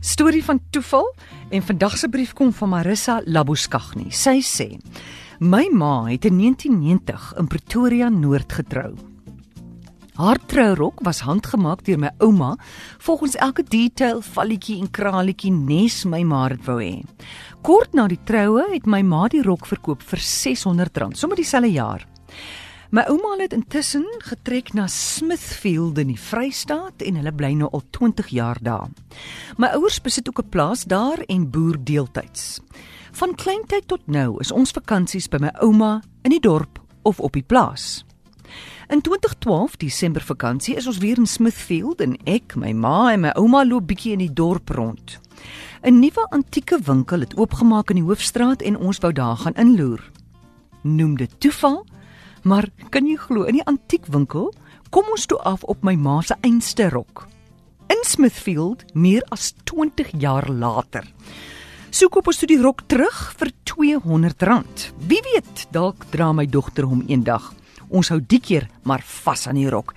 Storie van toeval en vandag se brief kom van Marissa Labuskaghni. Sy sê: My ma het in 1990 in Pretoria Noord getrou. Haar trourok was handgemaak deur my ouma, volgens elke detail, valletjie en kraletjie nes my ma dit wou hê. Kort na die troue het my ma die rok verkoop vir R600, sommer dieselfde jaar. My ouma het intussen getrek na Smithfield in die Vrystaat en hulle bly nou al 20 jaar daar. My ouers besit ook 'n plaas daar en boer deeltyds. Van kleintyd tot nou is ons vakansies by my ouma in die dorp of op die plaas. In 2012 Desember vakansie is ons weer in Smithfield en ek, my ma en my ouma loop bietjie in die dorp rond. 'n Nuwe antieke winkel het oopgemaak in die hoofstraat en ons wou daar gaan inloer. Noem dit toeval? Maar kan jy glo in die antiekwinkel kom ons toe af op my ma se einste rok. In Smithfield meer as 20 jaar later. Soek op ons toe die rok terug vir R200. Wie weet, dalk dra my dogter hom eendag. Ons hou die keer maar vas aan die rok.